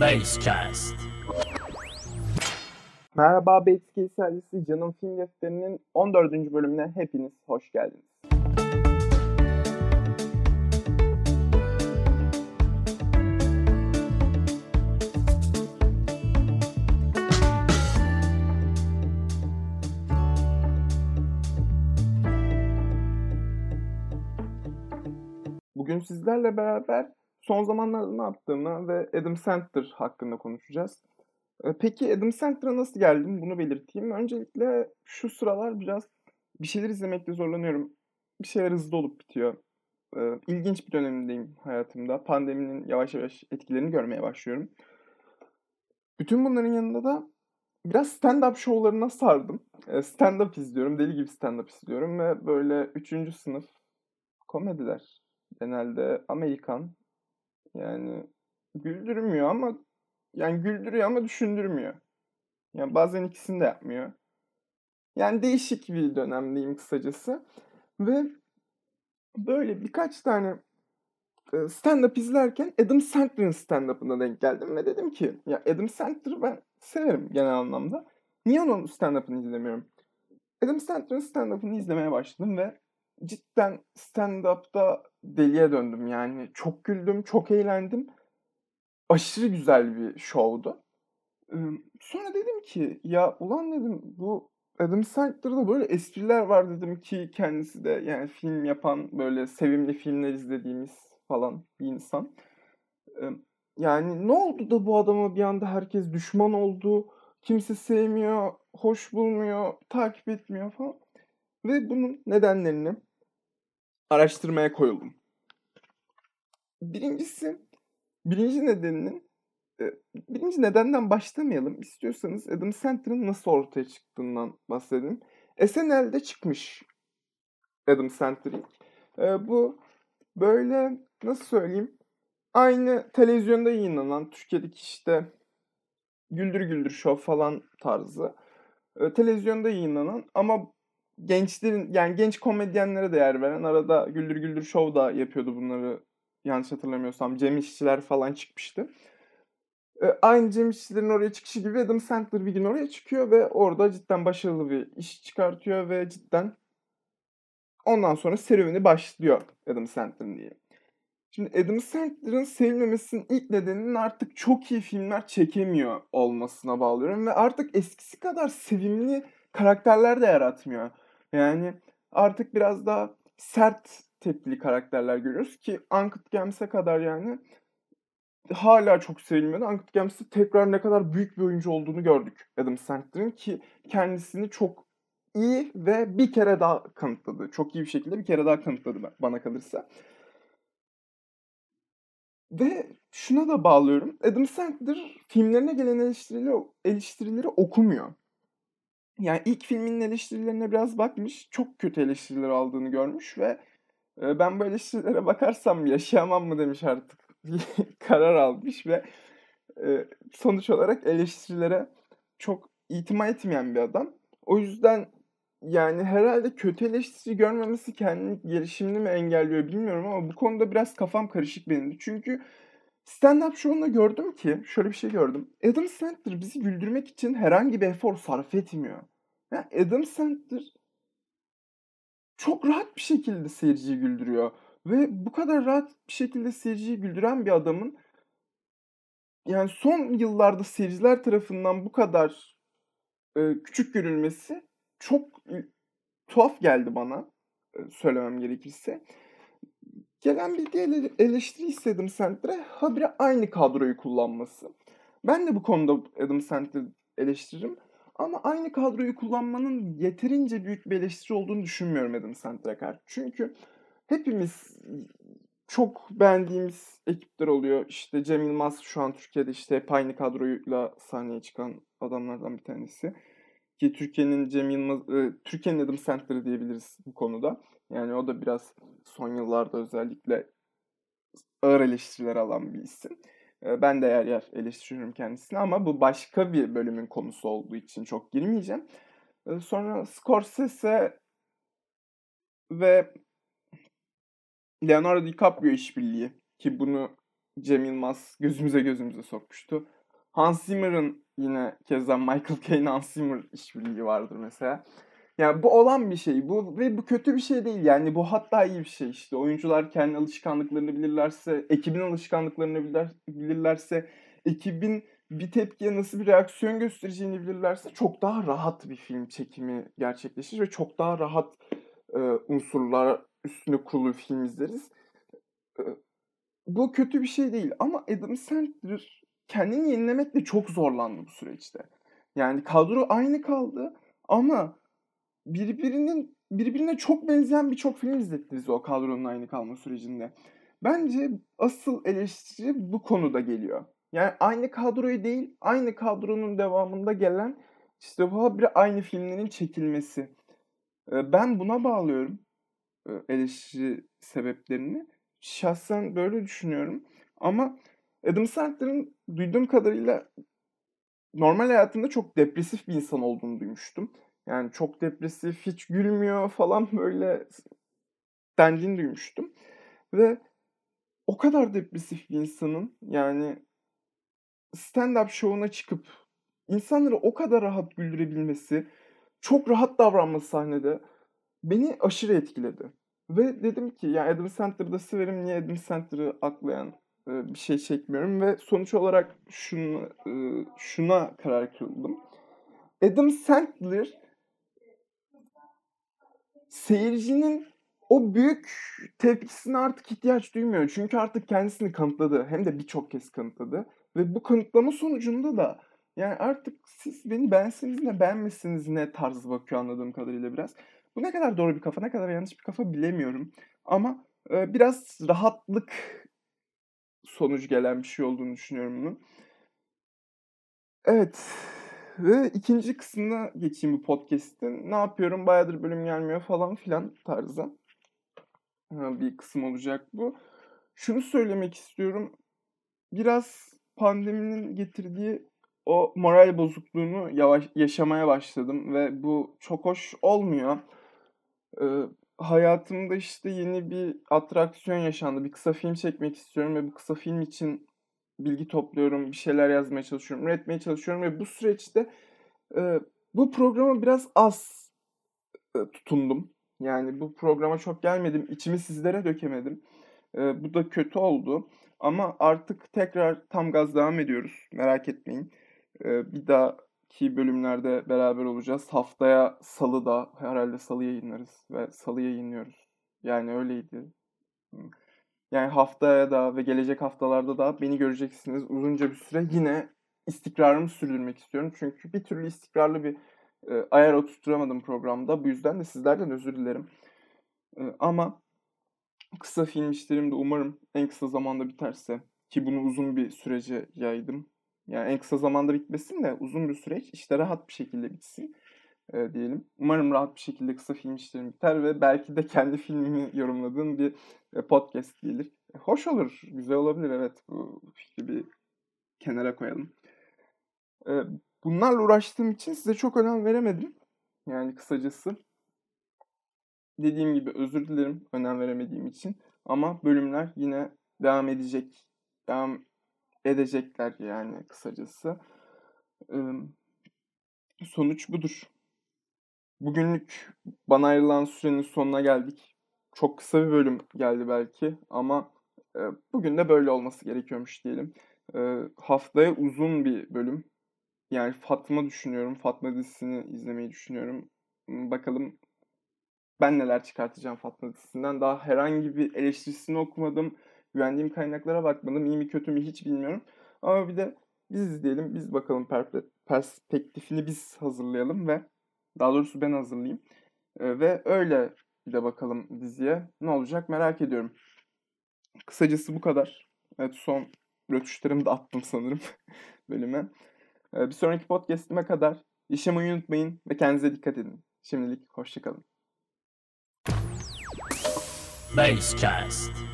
Basecast. Merhaba Betki sergisi Canım Film Defteri'nin 14. bölümüne hepiniz hoş geldiniz. Bugün sizlerle beraber son zamanlarda ne yaptığımı ve Adam Sandler hakkında konuşacağız. Ee, Peki Adam Sandler'a nasıl geldim bunu belirteyim. Öncelikle şu sıralar biraz bir şeyler izlemekte zorlanıyorum. Bir şeyler hızlı olup bitiyor. Ee, İlginç bir dönemdeyim hayatımda. Pandeminin yavaş yavaş etkilerini görmeye başlıyorum. Bütün bunların yanında da biraz stand-up şovlarına sardım. Ee, Stand-up izliyorum. Deli gibi stand-up izliyorum ve böyle üçüncü sınıf komediler. Genelde Amerikan. Yani güldürmüyor ama yani güldürüyor ama düşündürmüyor. Yani bazen ikisini de yapmıyor. Yani değişik bir dönemdeyim kısacası. Ve böyle birkaç tane e, stand-up izlerken Adam Sandler'ın stand-up'ına denk geldim ve dedim ki ya Adam Sandler'ı ben severim genel anlamda. Niye onun stand-up'ını izlemiyorum? Adam Sandler'ın stand-up'ını izlemeye başladım ve cidden stand-up'ta deliye döndüm yani. Çok güldüm, çok eğlendim. Aşırı güzel bir şovdu. Sonra dedim ki ya ulan dedim bu Adam Sandler'da böyle espriler var dedim ki kendisi de yani film yapan böyle sevimli filmler izlediğimiz falan bir insan. Yani ne oldu da bu adama bir anda herkes düşman oldu, kimse sevmiyor, hoş bulmuyor, takip etmiyor falan. Ve bunun nedenlerini araştırmaya koyuldum. Birincisi, birinci nedeninin e, birinci nedenden başlamayalım. İstiyorsanız Adam Sandler'ın nasıl ortaya çıktığından bahsedelim. SNL'de çıkmış Adam Sandler. E, bu böyle nasıl söyleyeyim aynı televizyonda yayınlanan Türkiye'deki işte Güldür Güldür Show falan tarzı e, televizyonda yayınlanan ama gençlerin yani genç komedyenlere değer veren arada Güldür Güldür Show da yapıyordu bunları yanlış hatırlamıyorsam Cem İşçiler falan çıkmıştı. E, aynı Cem İşçilerin oraya çıkışı gibi Adam Sandler bir gün oraya çıkıyor ve orada cidden başarılı bir iş çıkartıyor ve cidden ondan sonra serüveni başlıyor Adam Sandler'ın diye. Şimdi Adam Sandler'ın sevilmemesinin ilk nedeninin artık çok iyi filmler çekemiyor olmasına bağlıyorum ve artık eskisi kadar sevimli karakterler de yaratmıyor. Yani artık biraz daha sert tepkili karakterler görüyoruz ki Uncut Gems'e kadar yani hala çok sevilmiyordu. Uncut Gems'te tekrar ne kadar büyük bir oyuncu olduğunu gördük Adam Sandler'ın ki kendisini çok iyi ve bir kere daha kanıtladı. Çok iyi bir şekilde bir kere daha kanıtladı bana kalırsa. Ve şuna da bağlıyorum. Adam Sandler filmlerine gelen eleştirileri, eleştirileri okumuyor. Yani ilk filminin eleştirilerine biraz bakmış. Çok kötü eleştiriler aldığını görmüş ve e, ben bu eleştirilere bakarsam yaşayamam mı demiş artık. karar almış ve e, sonuç olarak eleştirilere çok itima etmeyen bir adam. O yüzden yani herhalde kötü eleştiri görmemesi kendi gelişimini mi engelliyor bilmiyorum ama bu konuda biraz kafam karışık benim. Çünkü stand-up show'unda gördüm ki şöyle bir şey gördüm. Adam Sandler bizi güldürmek için herhangi bir efor sarf etmiyor. Yani Adam Sandler çok rahat bir şekilde seyirciyi güldürüyor. Ve bu kadar rahat bir şekilde seyirciyi güldüren bir adamın yani son yıllarda seyirciler tarafından bu kadar e, küçük görülmesi çok e, tuhaf geldi bana e, söylemem gerekirse. Gelen bir diğer ele- eleştiri istedim Sandler'e habire aynı kadroyu kullanması. Ben de bu konuda Adam Sandler eleştiririm. Ama aynı kadroyu kullanmanın yeterince büyük bir eleştiri olduğunu düşünmüyorum Adam Sandler'e karşı. Çünkü hepimiz çok beğendiğimiz ekipler oluyor. İşte Cem Yılmaz şu an Türkiye'de işte hep aynı kadroyla sahneye çıkan adamlardan bir tanesi. Ki Türkiye'nin Cem Yılmaz, e, Türkiye'nin Adam Sandler'ı diyebiliriz bu konuda. Yani o da biraz son yıllarda özellikle ağır eleştiriler alan bir isim. E, Ben de yer yer eleştiriyorum kendisini ama bu başka bir bölümün konusu olduğu için çok girmeyeceğim. E, Sonra Scorsese ve Leonardo DiCaprio işbirliği ki bunu Cem Yılmaz gözümüze gözümüze sokmuştu. Hans Zimmer'ın yine keza Michael Caine Hans Zimmer işbirliği vardır mesela. Yani bu olan bir şey. Bu ve bu kötü bir şey değil. Yani bu hatta iyi bir şey işte. Oyuncular kendi alışkanlıklarını bilirlerse, ekibin alışkanlıklarını bilir, bilirlerse, ekibin bir tepkiye nasıl bir reaksiyon göstereceğini bilirlerse çok daha rahat bir film çekimi gerçekleşir ve çok daha rahat e, unsurlar üstüne kurulu film izleriz. E, bu kötü bir şey değil ama Adam Sandler kendini yenilemekle çok zorlandı bu süreçte. Yani kadro aynı kaldı ama birbirinin birbirine çok benzeyen birçok film izletti bize o kadronun aynı kalma sürecinde. Bence asıl eleştiri bu konuda geliyor. Yani aynı kadroyu değil, aynı kadronun devamında gelen işte bu bir aynı filmlerin çekilmesi. Ben buna bağlıyorum eleştiri sebeplerini. Şahsen böyle düşünüyorum. Ama Adam Sandler'ın duyduğum kadarıyla normal hayatında çok depresif bir insan olduğunu duymuştum. Yani çok depresif, hiç gülmüyor falan böyle dendiğini duymuştum. Ve o kadar depresif bir insanın yani stand-up şovuna çıkıp insanları o kadar rahat güldürebilmesi, çok rahat davranması sahnede beni aşırı etkiledi. Ve dedim ki ya Adam Sandler'da severim niye Adam Sandler'ı aklayan bir şey çekmiyorum ve sonuç olarak şunu, şuna karar kıldım. Adam Sandler seyircinin o büyük tepkisine artık ihtiyaç duymuyor. Çünkü artık kendisini kanıtladı. Hem de birçok kez kanıtladı. Ve bu kanıtlama sonucunda da yani artık siz beni beğenseniz ne beğenmesiniz ne tarzı bakıyor anladığım kadarıyla biraz. Bu ne kadar doğru bir kafa ne kadar yanlış bir kafa bilemiyorum. Ama e, biraz rahatlık sonucu gelen bir şey olduğunu düşünüyorum bunun. Evet. Ve ikinci kısmına geçeyim bu podcast'in. Ne yapıyorum? Bayağıdır bölüm gelmiyor falan filan tarzı. Bir kısım olacak bu. Şunu söylemek istiyorum. Biraz pandeminin getirdiği o moral bozukluğunu yavaş yaşamaya başladım ve bu çok hoş olmuyor. Ee, hayatımda işte yeni bir atraksiyon yaşandı. Bir kısa film çekmek istiyorum ve bu kısa film için bilgi topluyorum, bir şeyler yazmaya çalışıyorum, üretmeye çalışıyorum ve bu süreçte e, bu programa biraz az e, tutundum. Yani bu programa çok gelmedim, içimi sizlere dökemedim. E, bu da kötü oldu. Ama artık tekrar tam gaz devam ediyoruz. Merak etmeyin. E, bir dahaki bölümlerde beraber olacağız. Haftaya salı da herhalde salı yayınlarız ve salı yayınlıyoruz. Yani öyleydi. Yani haftaya da ve gelecek haftalarda da beni göreceksiniz. Uzunca bir süre yine istikrarımı sürdürmek istiyorum. Çünkü bir türlü istikrarlı bir e, ayar oturtturamadım programda. Bu yüzden de sizlerden özür dilerim. E, ama kısa film işlerim de umarım en kısa zamanda biterse ki bunu uzun bir sürece yaydım. Yani en kısa zamanda bitmesin de uzun bir süreç işte rahat bir şekilde bitsin e, diyelim. Umarım rahat bir şekilde kısa film işlerim biter ve belki de kendi filmimi yorumladığım bir e, podcast gelir. E, hoş olur, güzel olabilir evet. Bu fikri bir kenara koyalım. E, bunlarla uğraştığım için size çok önem veremedim. Yani kısacası. Dediğim gibi özür dilerim önem veremediğim için. Ama bölümler yine devam edecek. Devam edecekler yani kısacası. Sonuç budur. Bugünlük bana ayrılan sürenin sonuna geldik. Çok kısa bir bölüm geldi belki ama e, bugün de böyle olması gerekiyormuş diyelim. E, haftaya uzun bir bölüm. Yani Fatma düşünüyorum. Fatma dizisini izlemeyi düşünüyorum. Bakalım ben neler çıkartacağım Fatma dizisinden. Daha herhangi bir eleştirisini okumadım. Güvendiğim kaynaklara bakmadım. İyi mi kötü mü hiç bilmiyorum. Ama bir de biz izleyelim. Biz bakalım perspektifini biz hazırlayalım ve daha doğrusu ben hazırlayayım. E, ve öyle bir de bakalım diziye. Ne olacak merak ediyorum. Kısacası bu kadar. Evet son rötuşlarımı da attım sanırım bölüme. E, bir sonraki podcastime kadar yaşamayı unutmayın ve kendinize dikkat edin. Şimdilik hoşçakalın. Basecast.